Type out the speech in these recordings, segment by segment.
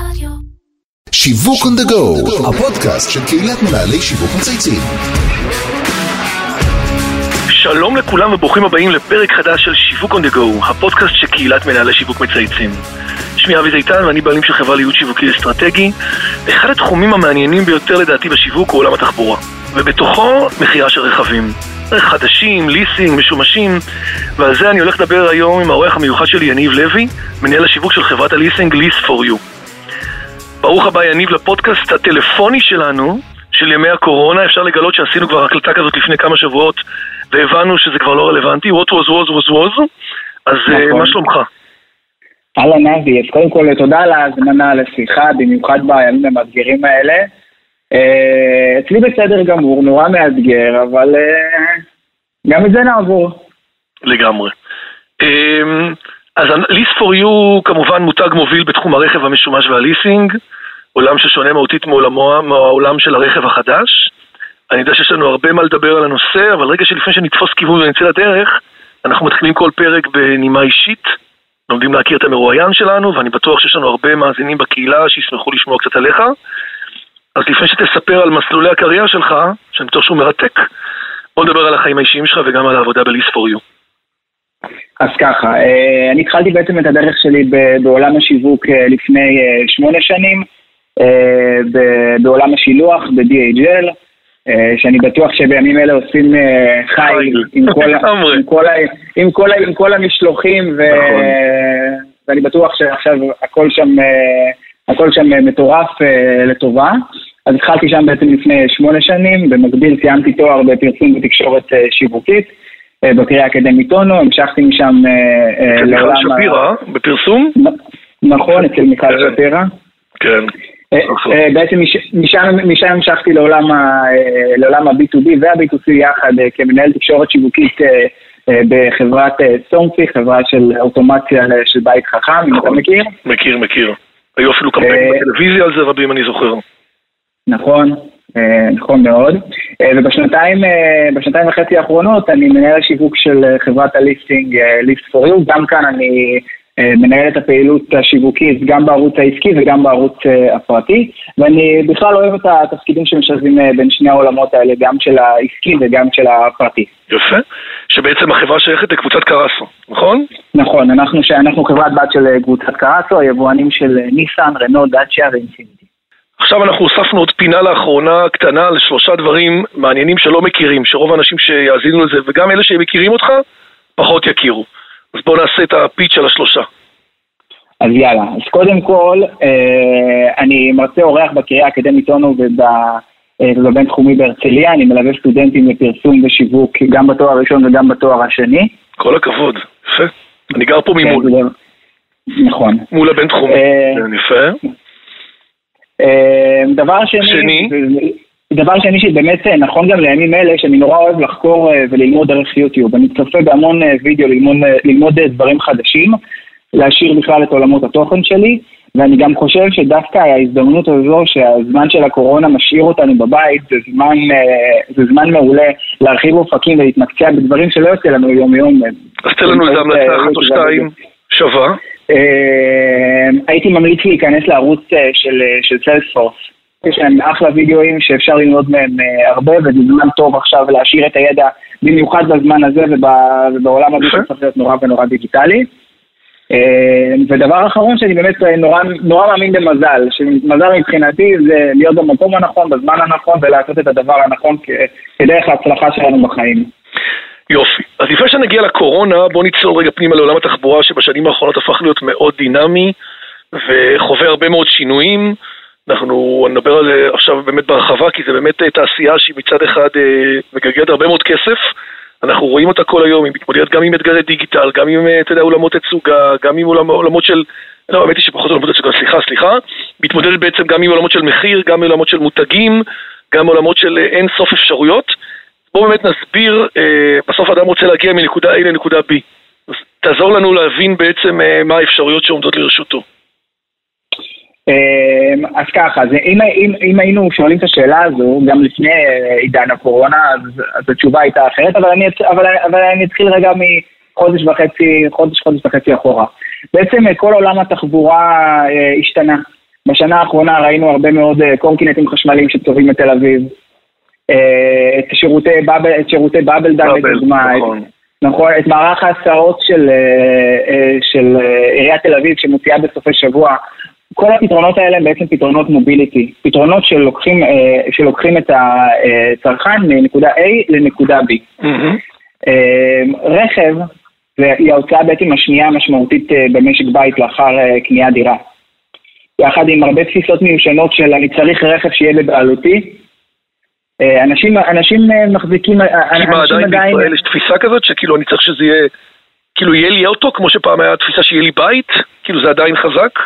רדיו. שיווק on the go, הפודקאסט של קהילת מנהלי שיווק מצייצים. שלום לכולם וברוכים הבאים לפרק חדש של שיווק on the go, הפודקאסט של קהילת מנהלי שיווק מצייצים. שמי אבי זיתן ואני בעלים של חברה לייעוד שיווקי אסטרטגי. אחד התחומים המעניינים ביותר לדעתי בשיווק הוא עולם התחבורה, ובתוכו מכירה של רכבים. חדשים, ליסינג, משומשים, ועל זה אני הולך לדבר היום עם האורח המיוחד שלי, יניב לוי, מנהל השיווק של חברת הליסינג Lease for You. ברוך הבא יניב לפודקאסט הטלפוני שלנו, של ימי הקורונה, אפשר לגלות שעשינו כבר הקלטה כזאת לפני כמה שבועות והבנו שזה כבר לא רלוונטי, what was was was was, אז אה, נכון. מה שלומך? אהלן אבי, אז קודם כל תודה על ההזמנה לשיחה, במיוחד בימים המאתגרים האלה. אה, אצלי בסדר גמור, נורא מאתגר, אבל אה, גם את זה נעבור. לגמרי. אז Lease for You כמובן מותג מוביל בתחום הרכב המשומש והליסינג, עולם ששונה מהותית מעולמו, מהעולם של הרכב החדש. אני יודע שיש לנו הרבה מה לדבר על הנושא, אבל רגע שלפני שנתפוס כיוון ונצא לדרך, אנחנו מתחילים כל פרק בנימה אישית, לומדים להכיר את המרואיין שלנו, ואני בטוח שיש לנו הרבה מאזינים בקהילה שישמחו לשמוע קצת עליך. אז לפני שתספר על מסלולי הקריירה שלך, שאני בטוח שהוא מרתק, בוא נדבר על החיים האישיים שלך וגם על העבודה ב-Lease for You. אז ככה, אה, אני התחלתי בעצם את הדרך שלי בעולם השיווק אה, לפני אה, שמונה שנים, בעולם השילוח, ב-DHL, שאני בטוח שבימים אלה עושים חיל עם כל לגמרי. עם כל עם כל ה- עם כל המשלוחים, ו- נכון. ואני בטוח שעכשיו הכל שם, הכל שם מטורף לטובה. אז התחלתי שם בעצם לפני שמונה שנים, במקביל סיימתי תואר בפרסום ותקשורת שיווקית. אה, בקריאה האקדמית אונו, המשכתי משם אה, אה, אצל מיכל לעולם שפירא, בפרסום? נכון, אצל מיכל כן. שפירא. כן. בעצם מש- משם המשכתי לעולם ה- אה, לעולם ה-B2B וה-B2C יחד כמנהל תקשורת שיווקית בחברת סורמפי, חברה של אוטומציה של בית חכם, אם אתה נכון. מכיר. מכיר, מכיר. היו אפילו קמפיינים בטלוויזיה על זה רבים, אני זוכר. נכון, נכון מאוד. אה, ובשנתיים אה, וחצי האחרונות אני מנהל השיווק של אה, חברת הליסטינג, ליסט פור יו, גם כאן אני מנהל את הפעילות השיווקית גם בערוץ העסקי וגם בערוץ הפרטי, ואני בכלל אוהב את התפקידים שמשלבים בין שני העולמות האלה, גם של העסקי וגם של הפרטי. יפה. שבעצם החברה שייכת לקבוצת קרסו, נכון? נכון, אנחנו, אנחנו חברת בת של קבוצת קרסו, היבואנים של ניסן, רנו, דאצ'יה ואינפיניטי. עכשיו אנחנו הוספנו עוד פינה לאחרונה קטנה על שלושה דברים מעניינים שלא מכירים, שרוב האנשים שיאזינו לזה, וגם אלה שמכירים אותך, פחות יכירו. אז בואו נעשה את הפיץ' על השלושה. אז יאללה, אז קודם כל, אה, אני מרצה אורח בקריאה האקדמית אונו אה, ובבינתחומי בהרצליה, אני מלווה סטודנטים לפרסום ושיווק גם בתואר הראשון וגם בתואר השני. כל הכבוד. יפה. אני גר פה ממול, כן, זה- נכון. מול הבינתחומי. אה, כן, יפה. אה, דבר שני, שני? דבר שני שבאמת אה, נכון גם לימים אלה, שאני נורא אוהב לחקור אה, וללמוד דרך יוטיוב. אני צופה בהמון אה, וידאו ללמוד, ללמוד דברים חדשים, להשאיר בכלל את עולמות התוכן שלי, ואני גם חושב שדווקא ההזדמנות הזו שהזמן של הקורונה משאיר אותנו בבית, זה זמן, זה זמן מעולה להרחיב אופקים ולהתמקצע בדברים שלא יוצא לנו יום-יום. אז תן לנו איזה המלצה אחת או. שתיים שווה. אה, הייתי ממליץ להיכנס לערוץ אה, של, אה, סיילספורס. יש להם אחלה וידאוים שאפשר ללמוד מהם אה, הרבה, וזה זמן טוב עכשיו להשאיר את הידע, במיוחד בזמן הזה וב- ובעולם הזה. שצריך להיות נורא ונורא דיגיטלי. אה, ודבר אחרון שאני באמת אה, נורא, נורא מאמין במזל, שמזל מבחינתי זה להיות במקום הנכון, בזמן הנכון, ולעשות את הדבר הנכון כדרך ההצלחה שלנו בחיים. יופי. אז לפני שנגיע לקורונה, בוא נצלול רגע פנימה לעולם התחבורה שבשנים האחרונות הפך להיות מאוד דינמי וחווה הרבה מאוד שינויים. אנחנו נדבר על זה עכשיו באמת בהרחבה, כי זה באמת אה, תעשייה שהיא מצד אחד אה, מגלגלת הרבה מאוד כסף. אנחנו רואים אותה כל היום, היא מתמודדת גם עם אתגרי דיגיטל, גם עם, אה, אתה יודע, עולמות תצוגה, גם עם עולמ- עולמות של... לא, האמת היא שפחות עולמות תצוגה, סליחה, סליחה. מתמודדת בעצם גם עם עולמות של מחיר, גם עם עולמות של מותגים, גם עולמות של אה, אין סוף אפשרויות. בואו באמת נסביר, אה, בסוף אדם רוצה להגיע מנקודה A לנקודה B. תעזור לנו להבין בעצם אה, מה האפשרויות שעומדות לרשותו. אמ, אז ככה, אז אם, אם, אם היינו שואלים את השאלה הזו, גם לפני אה, עידן הקורונה, אז, אז התשובה הייתה אחרת, אבל אני, אבל, אבל אני אתחיל רגע מחודש וחצי, חודש, חודש וחצי אחורה. בעצם כל עולם התחבורה השתנה. בשנה האחרונה ראינו הרבה מאוד קורקינטים חשמליים שטובים בתל אביב. אה, את שירותי באבל, את שירותי באבל דן לדוגמה. נכון. נכון, את מערך ההסעות של, של עיריית תל אביב שמוציאה בסופי שבוע. כל הפתרונות האלה הם בעצם פתרונות מוביליטי, פתרונות שלוקחים, שלוקחים את הצרכן מנקודה A לנקודה B. Mm-hmm. רכב והיא ההוצאה בעצם השנייה המשמעותית אה, במשק בית לאחר אה, קניית דירה. יחד עם הרבה תפיסות מיושנות של אני צריך רכב שיהיה בבעלותי. אה, אנשים, אנשים מחזיקים, אנשים עדיין... בישראל יש תפיסה כזאת שכאילו אני צריך שזה יהיה, כאילו יהיה לי אוטו כמו שפעם היה תפיסה שיהיה לי בית? כאילו זה עדיין חזק?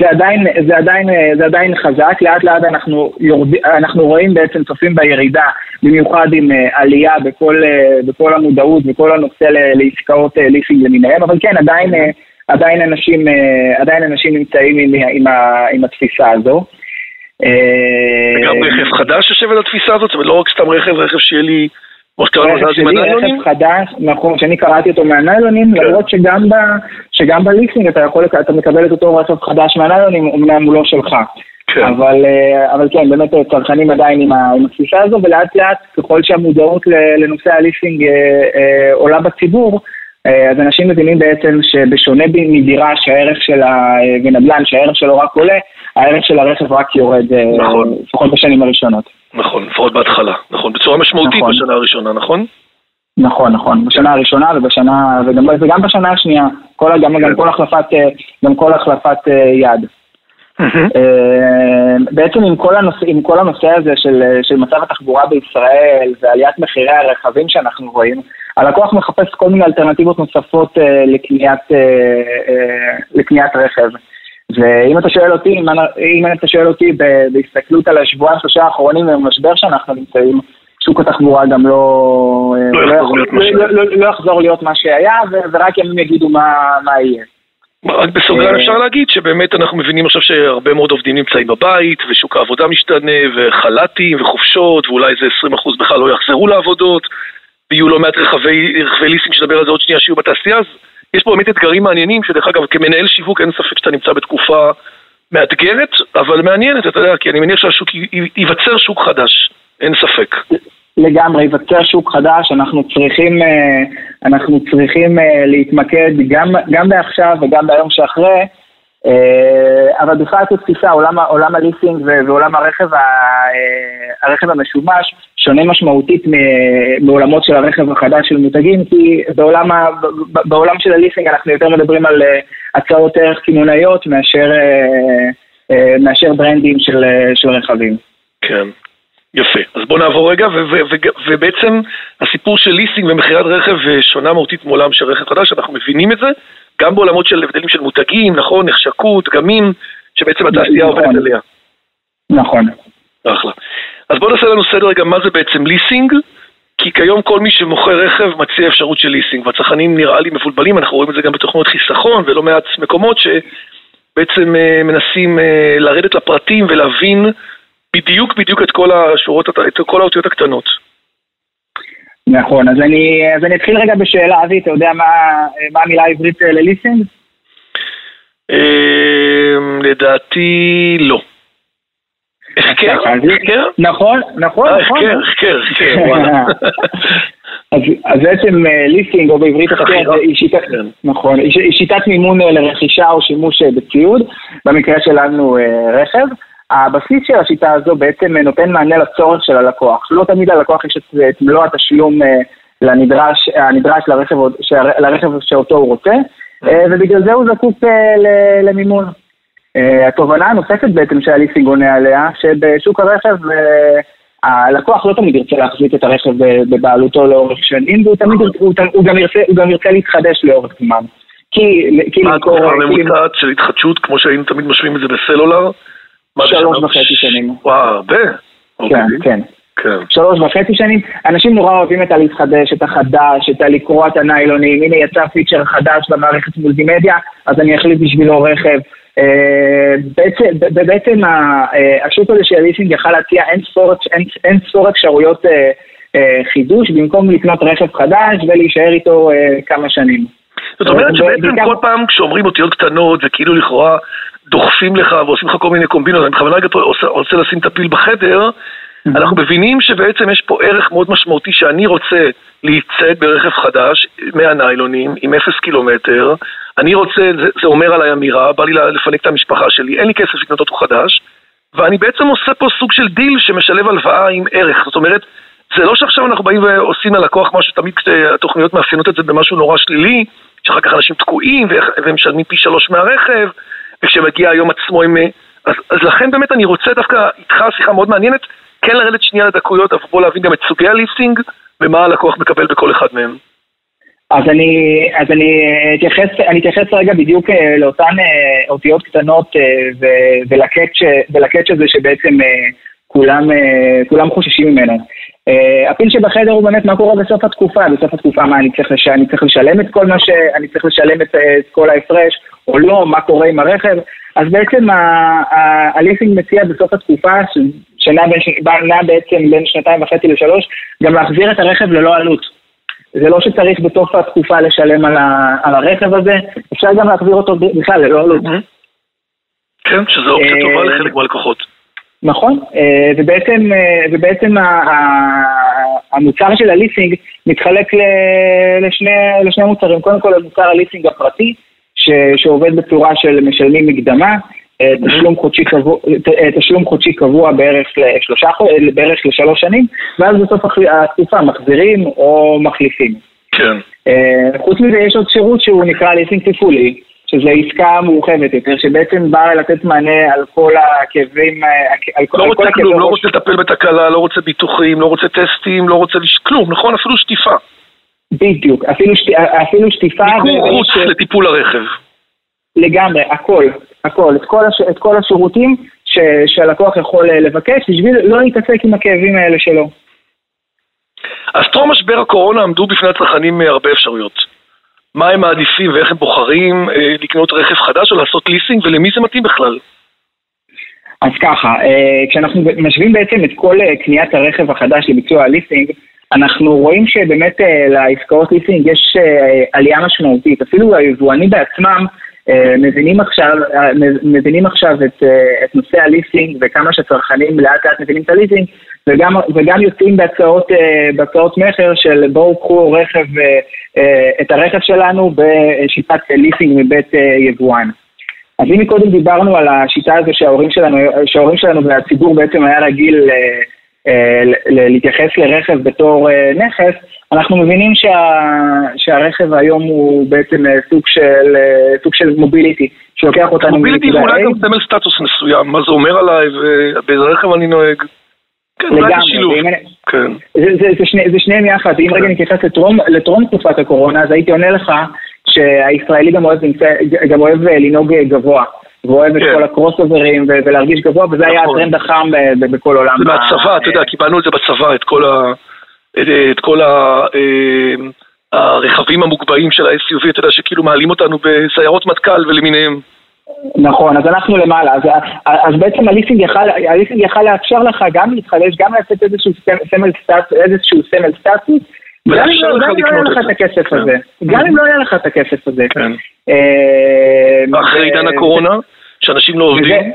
זה עדיין, זה, עדיין, זה עדיין חזק, לאט לאט אנחנו, יורד, אנחנו רואים בעצם, צופים בירידה, במיוחד עם עלייה בכל, בכל המודעות וכל הנושא לעסקאות ליסינג למיניהם, אבל כן, עדיין, עדיין, אנשים, עדיין אנשים נמצאים עם, עם, עם התפיסה הזו. וגם רכב חדש יושב על התפיסה הזאת? זאת אומרת, לא רק סתם רכב, רכב שיהיה לי... כמו שקראנו לזה עם הניילונים? רכב חדש, נכון, שאני קראתי אותו מהניילונים, כן. למרות שגם, ב, שגם בליסינג אתה יכול, אתה מקבל את אותו רכב חדש מהניילונים, אמנם הוא לא שלך. כן. אבל, אה, אבל כן, באמת צרכנים עדיין עם, עם התפיסה הזו, ולאט לאט, ככל שהמודעות לנושא הליסינג אה, אה, עולה בציבור, אה, אז אנשים מבינים בעצם שבשונה מדירה שהערך של הנדל"ן, שהערך שלו רק עולה, הערך של הרכב רק יורד, אה, נכון. לפחות בשנים הראשונות. נכון, לפחות בהתחלה, נכון, בצורה משמעותית נכון. בשנה הראשונה, נכון? נכון, נכון, בשנה הראשונה ובשנה, וגם, וגם בשנה השנייה, כל, גם, גם. כל החלפת, אה, גם כל החלפת יד. בעצם עם כל, הנושא, עם כל הנושא הזה של, של מצב התחבורה בישראל ועליית מחירי הרכבים שאנחנו רואים, הלקוח מחפש כל מיני אלטרנטיבות נוספות אה, לקניית, אה, אה, לקניית רכב. ואם אתה שואל אותי, אם אתה שואל אותי בהסתכלות על השבועיים שלושה האחרונים במשבר שאנחנו נמצאים, שוק התחבורה גם לא, לא, לא, לא, לא, לא יחזור להיות מה שהיה, ורק ימים יגידו מה, מה יהיה. רק בסוגריים אפשר להגיד שבאמת אנחנו מבינים עכשיו שהרבה מאוד עובדים נמצאים בבית ושוק העבודה משתנה וחל"תים וחופשות ואולי איזה 20% בכלל לא יחזרו לעבודות ויהיו לא מעט רכבי, רכבי ליסינג שדבר על זה עוד שנייה שיהיו בתעשייה, אז יש פה באמת אתגרים מעניינים, שדרך אגב, כמנהל שיווק אין ספק שאתה נמצא בתקופה מאתגרת, אבל מעניינת, אתה יודע, כי אני מניח שהשוק ייווצר שוק חדש, אין ספק. לגמרי, ייווצר שוק חדש, אנחנו צריכים, אה, אנחנו צריכים אה, להתמקד גם, גם בעכשיו וגם ביום שאחרי אה, אבל בכלל זו תפיסה, עולם, עולם הליסינג ועולם הרכב, הרכב המשומש שונה משמעותית מעולמות של הרכב החדש של מותגים, כי בעולם, ה, בעולם של הליסינג אנחנו יותר מדברים על אה, הצעות ערך קמעונאיות מאשר, מאשר ברנדים של, של רכבים. כן. יפה. אז בואו נעבור רגע, ובעצם הסיפור של ליסינג ומכירת רכב שונה מהותית מעולם של רכב חדש, אנחנו מבינים את זה, גם בעולמות של הבדלים של מותגים, נכון, נחשקות, דגמים, שבעצם התעשייה נכון. עובדת עליה. נכון. אחלה. אז בואו נעשה לנו סדר רגע מה זה בעצם ליסינג, כי כיום כל מי שמוכר רכב מציע אפשרות של ליסינג, והצרכנים נראה לי מבולבלים, אנחנו רואים את זה גם בתוכנות חיסכון ולא מעט מקומות שבעצם uh, מנסים uh, לרדת לפרטים ולהבין בדיוק בדיוק את כל השורות, את כל האותיות הקטנות. נכון, אז אני, אז אני אתחיל רגע בשאלה, אבי, אתה יודע מה, מה המילה העברית אה, לליסינג? אמ, לדעתי לא. החקר? נכון, נכון, אה, נכון. החקר, החקר, וואלה. אז בעצם ליסינג, או בעברית החקר, היא שיטת, כן. נכון, היא שיטת מימון אה, לרכישה או שימוש בציוד, במקרה שלנו רכב. הבסיס של השיטה הזו בעצם נותן מענה לצורך של הלקוח. לא תמיד ללקוח יש את מלוא התשלום אה, לנדרש, הנדרש לרכב, לרכב שאותו הוא רוצה, אה, ובגלל זה הוא זקוק אה, למימון. התובנה הנוספת בעצם שהליסינג עונה עליה, שבשוק הרכב הלקוח לא תמיד ירצה להחזיק את הרכב בבעלותו לאורך שנים, והוא תמיד, הוא, הוא, גם, ירצה, הוא גם ירצה להתחדש לאורך זמן. כי, כי מה התקופה הממוצעת של התחדשות, כמו שהיינו תמיד משווים את זה בסלולר? שלוש וחצי שנים. וואו, הרבה. כן, אוקיי. כן. כן. שלוש וחצי שנים. אנשים נורא אוהבים את הלהתחדש, את החדש, את הלקרוא את הניילונים. הנה יצא פיצ'ר חדש במערכת מולטימדיה, אז אני אחליט בשבילו רכב. אה, בעצם אה, השוק הזה של הליסינג יכל להציע אין ספור אפשרויות אה, חידוש במקום לקנות רכב חדש ולהישאר איתו כמה שנים. זאת אומרת שבעצם כל פעם כשאומרים אותיות קטנות וכאילו לכאורה דוחפים לך ועושים לך כל מיני קומבינות, אני בכוונה רוצה לשים את הפיל בחדר, אנחנו מבינים שבעצם יש פה ערך מאוד משמעותי שאני רוצה להצטייד ברכב חדש, מהניילונים, עם אפס קילומטר, אני רוצה, זה, זה אומר עליי אמירה, בא לי לפנק את המשפחה שלי, אין לי כסף לקנות אותו חדש, ואני בעצם עושה פה סוג של דיל שמשלב הלוואה עם ערך, זאת אומרת, זה לא שעכשיו אנחנו באים ועושים ללקוח משהו, תמיד התוכניות מאפיינות את זה במשהו נורא שלילי, שאחר כך אנשים תקועים והם משלמים פי שלוש מהרכב, וכשמגיע היום עצמו הם... אז, אז לכן באמת אני רוצה דווקא איתך שיחה מאוד מעניינת, כן לרדת שנייה לדקויות, אבל בוא להבין גם את סוגי הליסינג ומה הלקוח מקבל בכל אחד מהם. אז אני, אז אני אתייחס, אני אתייחס רגע בדיוק אה, לאותן אה, אותיות קטנות אה, ולקאץ' הזה שבעצם כולם, כולם חוששים ממנו. הפיל שבחדר הוא באמת מה קורה בסוף התקופה, בסוף התקופה מה אני צריך. אני צריך לשלם את כל מה ש... אני צריך לשלם את, את כל ההפרש או לא, מה קורה עם הרכב, אז בעצם הליסינג מציע בסוף התקופה, שנע בעצם בין שנתיים וחצי לשלוש, גם להחזיר את הרכב ללא עלות. זה לא שצריך בסוף התקופה לשלם על, ה, על הרכב הזה, אפשר גם להחזיר אותו בכלל ללא עלות. כן, שזו אופציה אה, טובה לחלק מהלקוחות. נכון, אה, ובעצם, אה, ובעצם המוצר של הליסינג מתחלק לשני, לשני מוצרים. קודם כל המוצר הליסינג הפרטי, ש, שעובד בצורה של משלמים מקדמה, תשלום חודשי קבוע, תשלום חודשי קבוע בערך, לשלושה, בערך לשלוש שנים, ואז בסוף התקופה מחזירים או מחליפים. כן. אה, חוץ מזה יש עוד שירות שהוא נקרא ליסינג תפעולי, שזו עסקה מורחבת יותר, שבעצם באה לתת מענה על כל הכאבים, אה, על, לא על רוצה כלום, לא רוצה לטפל בתקלה, לא רוצה ביטוחים, לא רוצה טסטים, לא רוצה לש... כלום, נכון? אפילו שטיפה. בדיוק, אפילו, שט... אפילו שטיפה... מיקור חוץ לטיפול הרכב. לגמרי, הכל. הכל, את כל, הש, את כל השירותים ש, שהלקוח יכול אה, לבקש בשביל לא להתעסק עם הכאבים האלה שלו. אז טרום משבר הקורונה עמדו בפני הצרכנים אה, הרבה אפשרויות. מה הם מעדיפים ואיך הם בוחרים אה, לקנות רכב חדש או לעשות ליסינג ולמי זה מתאים בכלל? אז ככה, אה, כשאנחנו משווים בעצם את כל אה, קניית הרכב החדש לביצוע הליסינג, אנחנו רואים שבאמת אה, לעסקאות ליסינג יש אה, עלייה משמעותית. אפילו היבואנים בעצמם מבינים עכשיו, אה, מבינים עכשיו את, אה, את נושא הליסינג וכמה שהצרכנים לאט לאט מבינים את הליסינג וגם, וגם יוצאים בהצעות, בהצעות מכר של בואו קחו רכב, את הרכב שלנו בשיטת ליסינג מבית יבואן. אז אם קודם דיברנו על השיטה הזו שההורים שלנו, שההורים שלנו והציבור בעצם היה רגיל להתייחס לרכב בתור נכס, אנחנו מבינים שה, שהרכב היום הוא בעצם אה, סוג של, אה, סוג של מוביליטי, שלוקח אותנו... מוביליטי זה אולי גם סמל סטטוס מסוים, מה זה אומר עליי ובאיזה רכב אני נוהג. כן, לגמרי, כן. זה, זה, זה, שני, זה שניהם יחד, אם רגע נתייחס לטרום, לטרום תקופת הקורונה, אז הייתי עונה לך שהישראלי גם אוהב, גם אוהב אה, לנהוג גבוה. ואוהב את כן. כל הקרוס אוברים ולהרגיש גבוה, וזה היה נכון. הטרנד החם בכל עולם. זה מהצבא, אתה יודע, קיבלנו את זה בצבא, את כל ה... אה, הרכבים המוגבהים של ה-SUV, אתה יודע, שכאילו מעלים אותנו בסיירות מטכ"ל ולמיניהם. נכון, אז אנחנו למעלה, אז, אז בעצם הליסינג יכל, הליסינג יכל לאפשר לך גם להתחלש, גם לתת איזשהו סמל סטטוס, איזשהו סמל סטטוס, גם אם לא, לא היה לך את הכסף הזה, גם אם לא היה לך את הכסף הזה. אה, אחרי עידן הקורונה, שאנשים לא עובדים.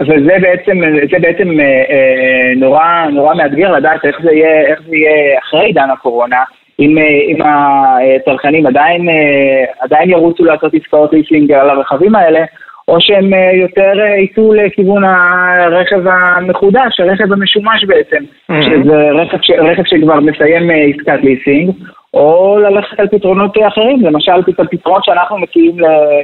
וזה בעצם, זה בעצם אה, אה, נורא, נורא מאתגר לדעת איך זה יהיה, איך זה יהיה אחרי עידן הקורונה, אם, אה, אם הצרכנים עדיין, אה, עדיין ירוצו לעשות עסקאות ליסינג על הרכבים האלה, או שהם אה, יותר אה, ייצאו לכיוון הרכב המחודש, הרכב המשומש בעצם, mm-hmm. שזה רכב, ש, רכב שכבר מסיים אה, עסקת ליסינג, או ללכת על פתרונות אחרים, למשל פתרונות שאנחנו מציעים,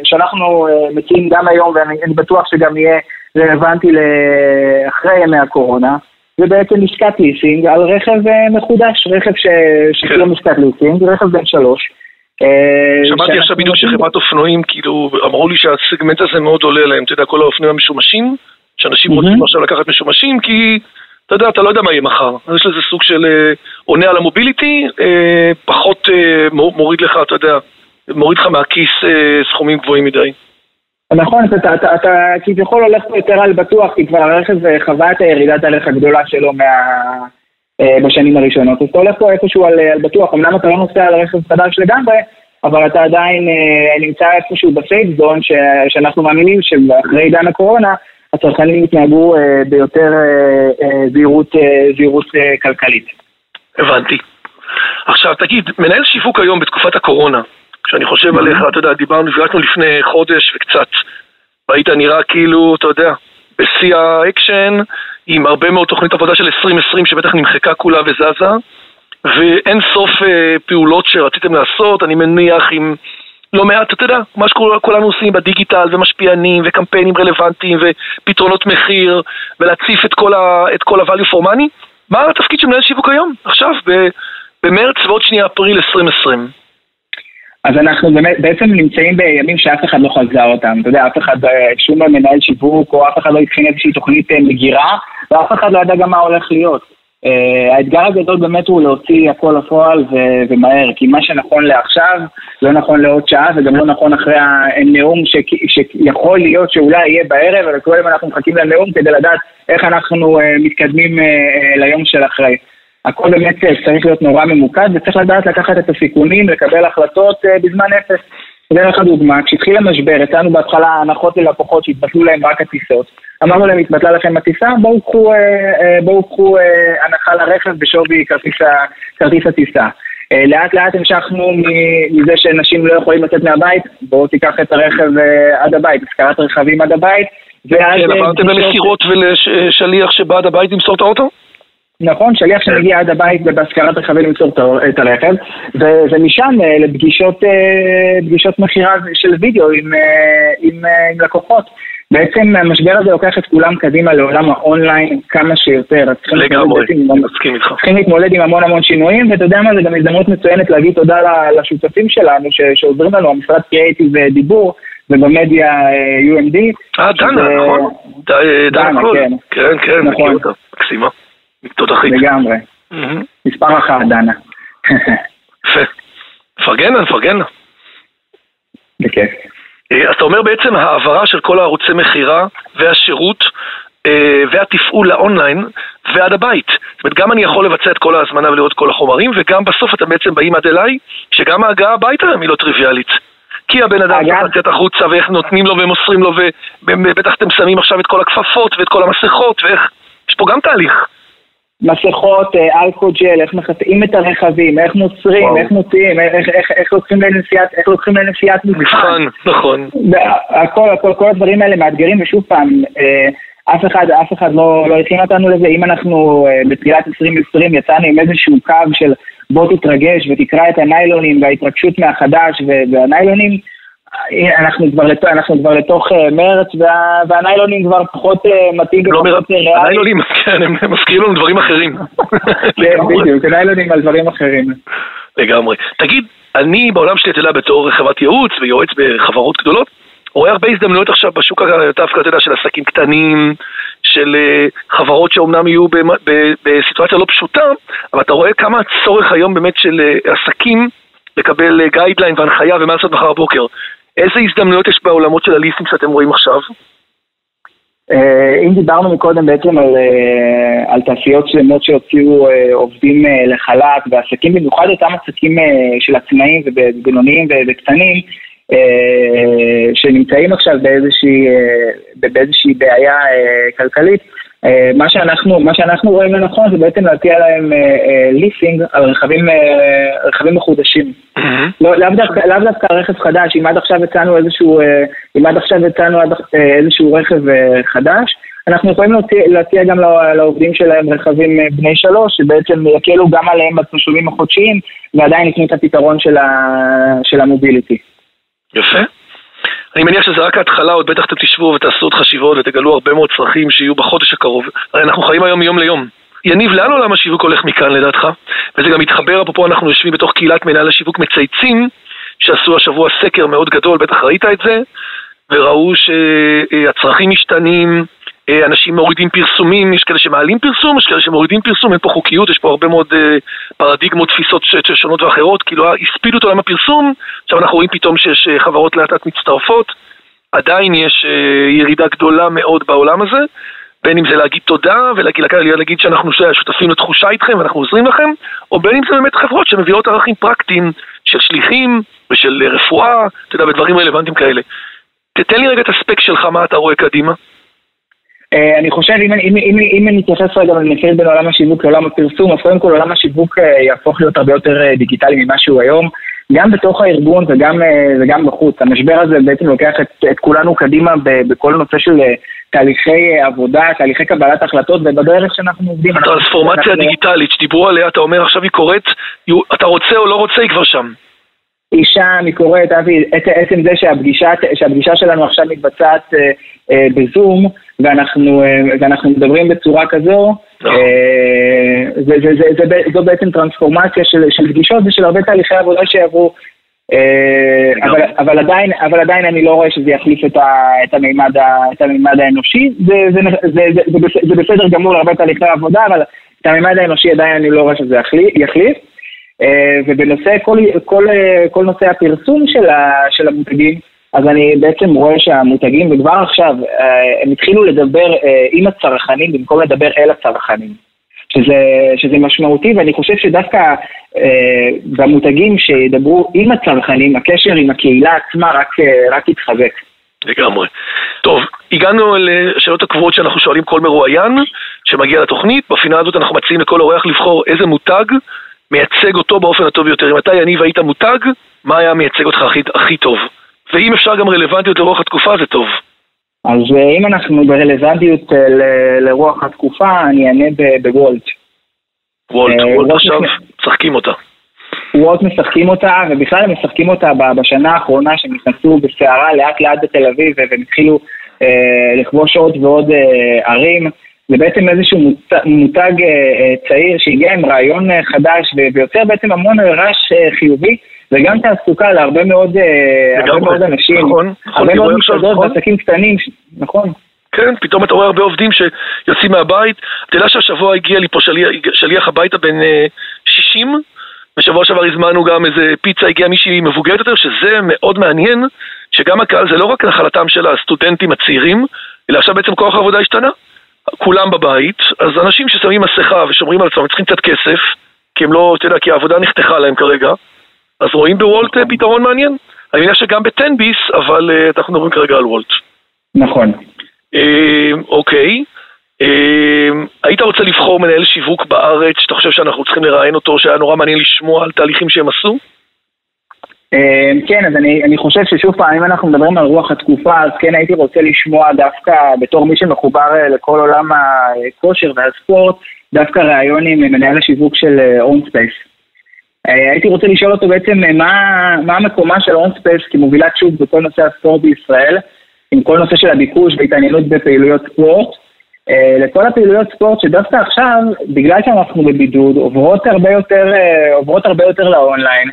שאנחנו מציעים גם היום, ואני בטוח שגם יהיה רלוונטי לאחרי ימי הקורונה, זה בעצם עסקת ליסינג על רכב מחודש, רכב שקוראים כן. עסקת ליסינג, רכב בן שלוש. אה, שמעתי עכשיו בדיוק שחברת אופנועים, כאילו, אמרו לי שהסגמנט הזה מאוד עולה להם, אתה יודע, כל האופנועים המשומשים, שאנשים רוצים עכשיו לקחת משומשים, כי, אתה יודע, אתה לא יודע מה יהיה מחר. אז יש לזה סוג של אה, עונה על המוביליטי, פחות מוריד לך, אתה יודע, מוריד לך מהכיס סכומים גבוהים מדי. נכון, אתה, אתה, אתה כביכול הולך פה יותר על בטוח, כי כבר הרכב אה, חווה את הירידת הערך הגדולה שלו מה, אה, בשנים הראשונות. אז אתה הולך פה איפשהו על, על בטוח, אמנם אתה לא נוסע על רכב חדש לגמרי, אבל אתה עדיין אה, נמצא איפשהו בסייף זון, שאנחנו מאמינים שאחרי עידן הקורונה, הצרכנים יתנהגו אה, ביותר אה, אה, זהירות, אה, זהירות אה, כלכלית. הבנתי. עכשיו תגיד, מנהל שיווק היום בתקופת הקורונה, כשאני חושב עליך, אתה יודע, דיברנו, נפגשנו לפני חודש וקצת, והיית נראה כאילו, אתה יודע, בשיא האקשן, עם הרבה מאוד תוכנית עבודה של 2020 שבטח נמחקה כולה וזזה, ואין סוף אה, פעולות שרציתם לעשות, אני מניח עם לא מעט, אתה יודע, מה שכולנו עושים בדיגיטל, ומשפיענים, וקמפיינים רלוונטיים, ופתרונות מחיר, ולהציף את כל ה-value for money. מה התפקיד של מנהל שיווק היום, עכשיו, במרץ ועוד שנייה אפריל 2020? אז אנחנו באמת, בעצם נמצאים בימים שאף אחד לא חזה אותם. אתה יודע, אף אחד, אה, שום מנהל שיווק או אף אחד לא התחיל איזושהי תוכנית אה, מגירה, ואף אחד לא ידע גם מה הולך להיות. Uh, האתגר הגדול באמת הוא להוציא הכל לפועל ומהר, כי מה שנכון לעכשיו לא נכון לעוד שעה וגם לא נכון אחרי הנאום שיכול להיות שאולי יהיה בערב, אבל כל יום אנחנו מחכים לנאום כדי לדעת איך אנחנו uh, מתקדמים uh, ליום של אחרי. הכל באמת צריך להיות נורא ממוקד וצריך לדעת לקחת את הסיכונים, לקבל החלטות uh, בזמן אפס. אתן לך דוגמה, כשהתחיל המשבר, הצענו בהתחלה הנחות ללקוחות שהתבטלו להם רק הטיסות. אמרנו להם, התבטלה לכם הטיסה, בואו קחו, אה, אה, בואו קחו אה, הנחה לרכב בשווי כרטיס, כרטיס הטיסה. לאט לאט המשכנו מזה שאנשים לא יכולים לצאת מהבית, בואו תיקח את הרכב עד הבית, השכרת רכבים עד הבית. כן, עברתם למסירות ולשליח שבא עד הבית למסור את האוטו? נכון, שליח כן. שמגיע עד הבית בהשכרת רכבים למסור את הרכב, ומשם לפגישות מכירה של וידאו עם, עם, עם לקוחות. בעצם המשבר הזה לוקח את כולם קדימה לעולם האונליין כמה שיותר. לגמרי, מסכים איתך. צריכים להתמודד עם המון המון שינויים, ואתה יודע מה, זה גם הזדמנות מצוינת להגיד תודה לשותפים שלנו שעוזרים לנו, המשרד קריאייטיב דיבור, ובמדיה אה, UMD. אה, דנה, נכון. דנה, כן. כן, כן, מכיר אותה, מקסימה. תותחית. לגמרי. מספר אחת, דנה. יפה. מפרגן לה, מפרגן לה. בכיף. אה, אז אתה אומר בעצם העברה של כל הערוצי מכירה והשירות אה, והתפעול לאונליין ועד הבית. זאת אומרת, גם אני יכול לבצע את כל ההזמנה ולראות כל החומרים, וגם בסוף אתם בעצם באים עד אליי, שגם ההגעה הביתה היא לא טריוויאלית. כי הבן אדם צריך לצאת החוצה, ואיך נותנים לו ומוסרים לו, ובטח אתם שמים עכשיו את כל הכפפות ואת כל המסכות, ואיך... יש פה גם תהליך. מסכות, אה, אלכוג'ל, איך מחטאים את הרכבים, איך מוצרים, איך מוציאים, איך, איך, איך לוקחים לנסיעת, איך לוקחים לנסיעת מבחן. נכון. הכל, הכל, כל הדברים האלה מאתגרים, ושוב פעם, אה, אף אחד, אף אחד לא, לא הכין אותנו לזה. אם אנחנו אה, בתחילת 2020 יצאנו עם איזשהו קו של בוא תתרגש ותקרא את הניילונים וההתרגשות מהחדש והניילונים, אנחנו כבר, לתוך, אנחנו כבר לתוך אה, מרץ וה, והניילונים כבר פחות אה, מתאים לא ופחות ריאלי. הניילונים, כן, הם מזכירים לנו דברים אחרים. כן, בדיוק, הניילונים על דברים אחרים. לגמרי. תגיד, אני בעולם שלי, אתה יודע, בתור חברת ייעוץ ויועץ בחברות גדולות, רואה הרבה הזדמנויות עכשיו בשוק דווקא, אתה יודע, של עסקים קטנים, של אה, חברות שאומנם יהיו בסיטואציה לא פשוטה, אבל אתה רואה כמה הצורך היום באמת של עסקים לקבל גיידליין והנחיה ומה לעשות מחר בבוקר. איזה הזדמנויות יש בעולמות של הליסינג שאתם רואים עכשיו? אה, אם דיברנו מקודם בעצם על, אה, על תעשיות שלמות שהוציאו אה, עובדים לחל"ת ועסקים, במיוחד אותם עסקים של עצמאים ובינוניים וקטנים, שנמצאים עכשיו באיזושהי, באיזושהי בעיה כלכלית, מה שאנחנו, מה שאנחנו רואים לנכון זה בעצם להציע להם ליסינג אה, אה, על רכבים, רכבים מחודשים. לא, לאו דווקא, לאו דווקא רכב חדש, אם עד עכשיו הצענו איזשהו, אם עד עכשיו הצענו איזשהו רכב חדש, אנחנו יכולים להציע, להציע גם לעובדים שלהם רכבים בני שלוש, שבעצם יקלו גם עליהם בתשלומים החודשיים, ועדיין ייתנו את הפתרון של, ה, של המוביליטי. יפה. אני מניח שזה רק ההתחלה, עוד בטח אתם תשבו ותעשו עוד חשיבות ותגלו הרבה מאוד צרכים שיהיו בחודש הקרוב. הרי אנחנו חיים היום מיום ליום. יניב, לאן עולם השיווק הולך מכאן לדעתך? וזה גם מתחבר, אפרופו אנחנו יושבים בתוך קהילת מנהל השיווק מצייצים, שעשו השבוע סקר מאוד גדול, בטח ראית את זה, וראו שהצרכים משתנים, אנשים מורידים פרסומים, יש כאלה שמעלים פרסום, יש כאלה שמורידים פרסום, אין פה חוקיות, יש פה הרבה מאוד אה, פרדיגמות, תפיסות שונות ואחרות, כאילו הספידו את עולם הפרסום, עכשיו אנחנו רואים פתאום שיש אה, חברות לאט לאט מצטרפות, עדיין יש ירידה גדולה מאוד בעולם הזה, בין אם זה להגיד תודה ולהגיד להגיד שאנחנו שותפים לתחושה איתכם ואנחנו עוזרים לכם, או בין אם זה באמת חברות שמביאות ערכים פרקטיים של שליחים ושל רפואה, אתה יודע, בדברים רלוונטיים כאלה. תתן לי רגע את הספק שלך, מה אתה רואה קדימה. אה, אני חושב, אם, אם, אם, אם אני אתייחס רגע ונפרד בין עולם השיווק לעולם הפרסום, אז קודם כל עולם השיווק אה, יהפוך להיות הרבה יותר אה, דיגיטלי ממה שהוא היום, גם בתוך הארגון וגם, וגם בחוץ. המשבר הזה בעצם לוקח את, את כולנו קדימה בכל נושא של תהליכי עבודה, תהליכי קבלת החלטות ובדרך שאנחנו עובדים. הטרנספורמציה הדיגיטלית שדיברו עליה, אתה אומר עכשיו היא קורית, אתה רוצה או לא רוצה, היא כבר שם. היא שם, היא קורית, אבי, עצם זה שהפגישה, שהפגישה שלנו עכשיו מתבצעת אה, אה, בזום, ואנחנו, אה, ואנחנו מדברים בצורה כזו, נכון. אה, זה, זה, זה, זה, זו בעצם טרנספורמציה של, של פגישות ושל הרבה תהליכי עבודה שיעברו. אה, אבל, אבל, עדיין, אבל עדיין אני לא רואה שזה יחליף את, ה, את, המימד, ה, את המימד האנושי. זה, זה, זה, זה, זה, זה בסדר גמור להרבה תהליכי עבודה, אבל את המימד האנושי עדיין אני לא רואה שזה יחליף. ובנושא, כל, כל, כל נושא הפרסום של, ה, של המותגים, אז אני בעצם רואה שהמותגים, וכבר עכשיו, אה, הם התחילו לדבר אה, עם הצרכנים במקום לדבר אל הצרכנים. שזה, שזה משמעותי, ואני חושב שדווקא אה, במותגים שידברו עם הצרכנים, הקשר עם הקהילה עצמה רק, אה, רק יתחזק. לגמרי. טוב, הגענו לשאלות הקבועות שאנחנו שואלים כל מרואיין שמגיע לתוכנית. בפינה הזאת אנחנו מציעים לכל אורח לבחור איזה מותג מייצג אותו באופן הטוב ביותר. אם אתה, יניב, היית מותג, מה היה מייצג אותך הכי, הכי טוב? ואם אפשר גם רלוונטיות לרוח התקופה, זה טוב. אז אה, אם אנחנו ברלוונטיות אה, לרוח התקופה, אני אענה בוולט. וולט, אה, וולט עכשיו משחקים אותה. וולט משחקים אותה, ובכלל הם משחקים אותה בשנה האחרונה שהם נכנסו בסערה לאט לאט בתל אביב והם התחילו אה, לכבוש עוד ועוד אה, ערים. זה בעצם איזשהו מותג, מותג אה, צעיר שהגיע עם רעיון אה, חדש ויוצר בעצם המון רעש אה, חיובי וגם תעסוקה להרבה מאוד, אה, הרבה מאוד אנשים, נכון, נכון, הרבה מאוד מסעדות נכון. ועסקים קטנים, נכון. כן, פתאום אתה רואה הרבה עובדים שיוצאים מהבית. אתה יודע שהשבוע הגיע לי פה שליח, שליח הביתה בן 60, אה, בשבוע שעבר הזמנו גם איזה פיצה, הגיעה מישהי מבוגרת יותר, שזה מאוד מעניין, שגם הקהל זה לא רק נחלתם של הסטודנטים הצעירים, אלא עכשיו בעצם כוח העבודה השתנה. כולם בבית, אז אנשים ששמים מסכה ושומרים על עצמם צריכים קצת כסף, כי הם לא, אתה יודע, כי העבודה נחתכה להם כרגע, אז רואים בוולט אה, פתרון מעניין. אני מניח שגם בטנביס, אבל uh, אנחנו מדברים כרגע על וולט. נכון. Uh, אוקיי. אה, היית רוצה לבחור מנהל שיווק בארץ שאתה חושב שאנחנו צריכים לראיין אותו, שהיה נורא מעניין לשמוע על תהליכים שהם עשו? כן, אז אני, אני חושב ששוב פעם, אם אנחנו מדברים על רוח התקופה, אז כן הייתי רוצה לשמוע דווקא, בתור מי שמחובר לכל עולם הכושר והספורט, דווקא ראיון עם מנהל השיווק של אונספייס. אה, הייתי רוצה לשאול אותו בעצם אה, מה, מה מקומה של אונספייס כמובילת שוק בכל נושא הספורט בישראל, עם כל נושא של הביקוש והתעניינות בפעילויות ספורט. אה, לכל הפעילויות ספורט שדווקא עכשיו, בגלל שאנחנו בבידוד, עוברות הרבה יותר, עוברות הרבה יותר לאונליין,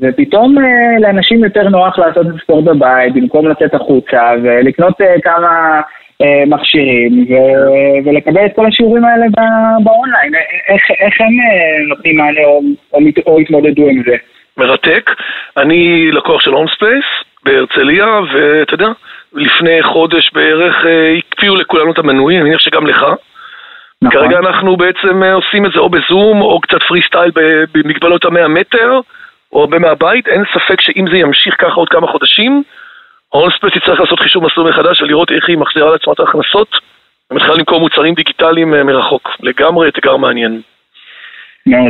ופתאום לאנשים יותר נוח לעשות את הספורט בבית במקום לצאת החוצה ולקנות כמה אה, מכשירים ו- ולקבל את כל השיעורים האלה באונליין. איך, איך הם אה, נותנים מענה או, או, או התמודדו עם זה? מרתק. אני לקוח של הולמס פלייס בהרצליה, ואתה יודע, לפני חודש בערך אה, הקפיאו לכולנו את המנוי, אני מניח שגם לך. נכון. כרגע אנחנו בעצם עושים את זה או בזום או קצת פרי סטייל במגבלות המאה מטר או הרבה מהבית, אין ספק שאם זה ימשיך ככה עוד כמה חודשים, הולמס פלייס יצטרך לעשות חישוב מסלול מחדש ולראות איך היא מחזירה לעצמה את ההכנסות ומתחילה למכור מוצרים דיגיטליים אה, מרחוק. לגמרי אתגר מעניין.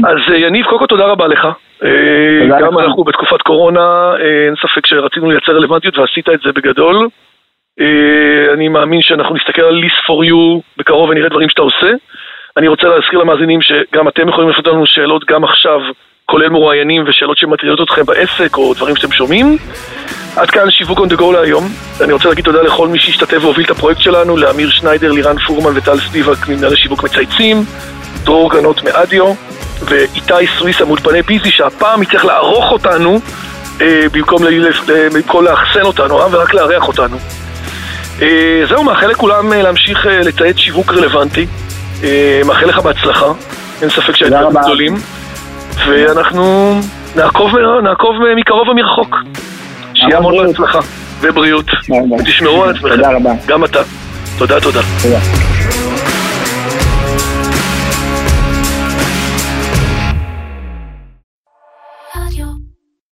אז אה, יניב, קודם כל תודה רבה לך. אה, גם אנחנו בתקופת קורונה, אין ספק שרצינו לייצר רלוונטיות ועשית את זה בגדול. אני מאמין שאנחנו נסתכל על List for you בקרוב ונראה דברים שאתה עושה. אני רוצה להזכיר למאזינים שגם אתם יכולים לפנות לנו שאלות גם עכשיו, כולל מרואיינים ושאלות שמטרידות אתכם בעסק או דברים שאתם שומעים. עד כאן שיווק on the go להיום. אני רוצה להגיד תודה לכל מי שהשתתף והוביל את הפרויקט שלנו, לאמיר שניידר, לירן פורמן וטל סטיבק ממנהל השיווק מצייצים, דרור גנות מאדיו, ואיתי סוויסה מאולפני ביזי, שהפעם יצטרך לערוך אותנו אה, במקום, ל... במקום לאחסן אותנו, אה, ורק לארח אותנו. אה, זהו, מאחל לכולם אה, להמשיך אה, לצייץ שיווק רלוונטי. אה, מאחל לך בהצלחה, אין ספק שהייתם גדולים. ואנחנו נעקוב, נעקוב מקרוב ומרחוק. שיהיה המון בהצלחה ובריאות. ותשמרו על עצמכם. תודה רבה. גם אתה. תודה, תודה. תודה.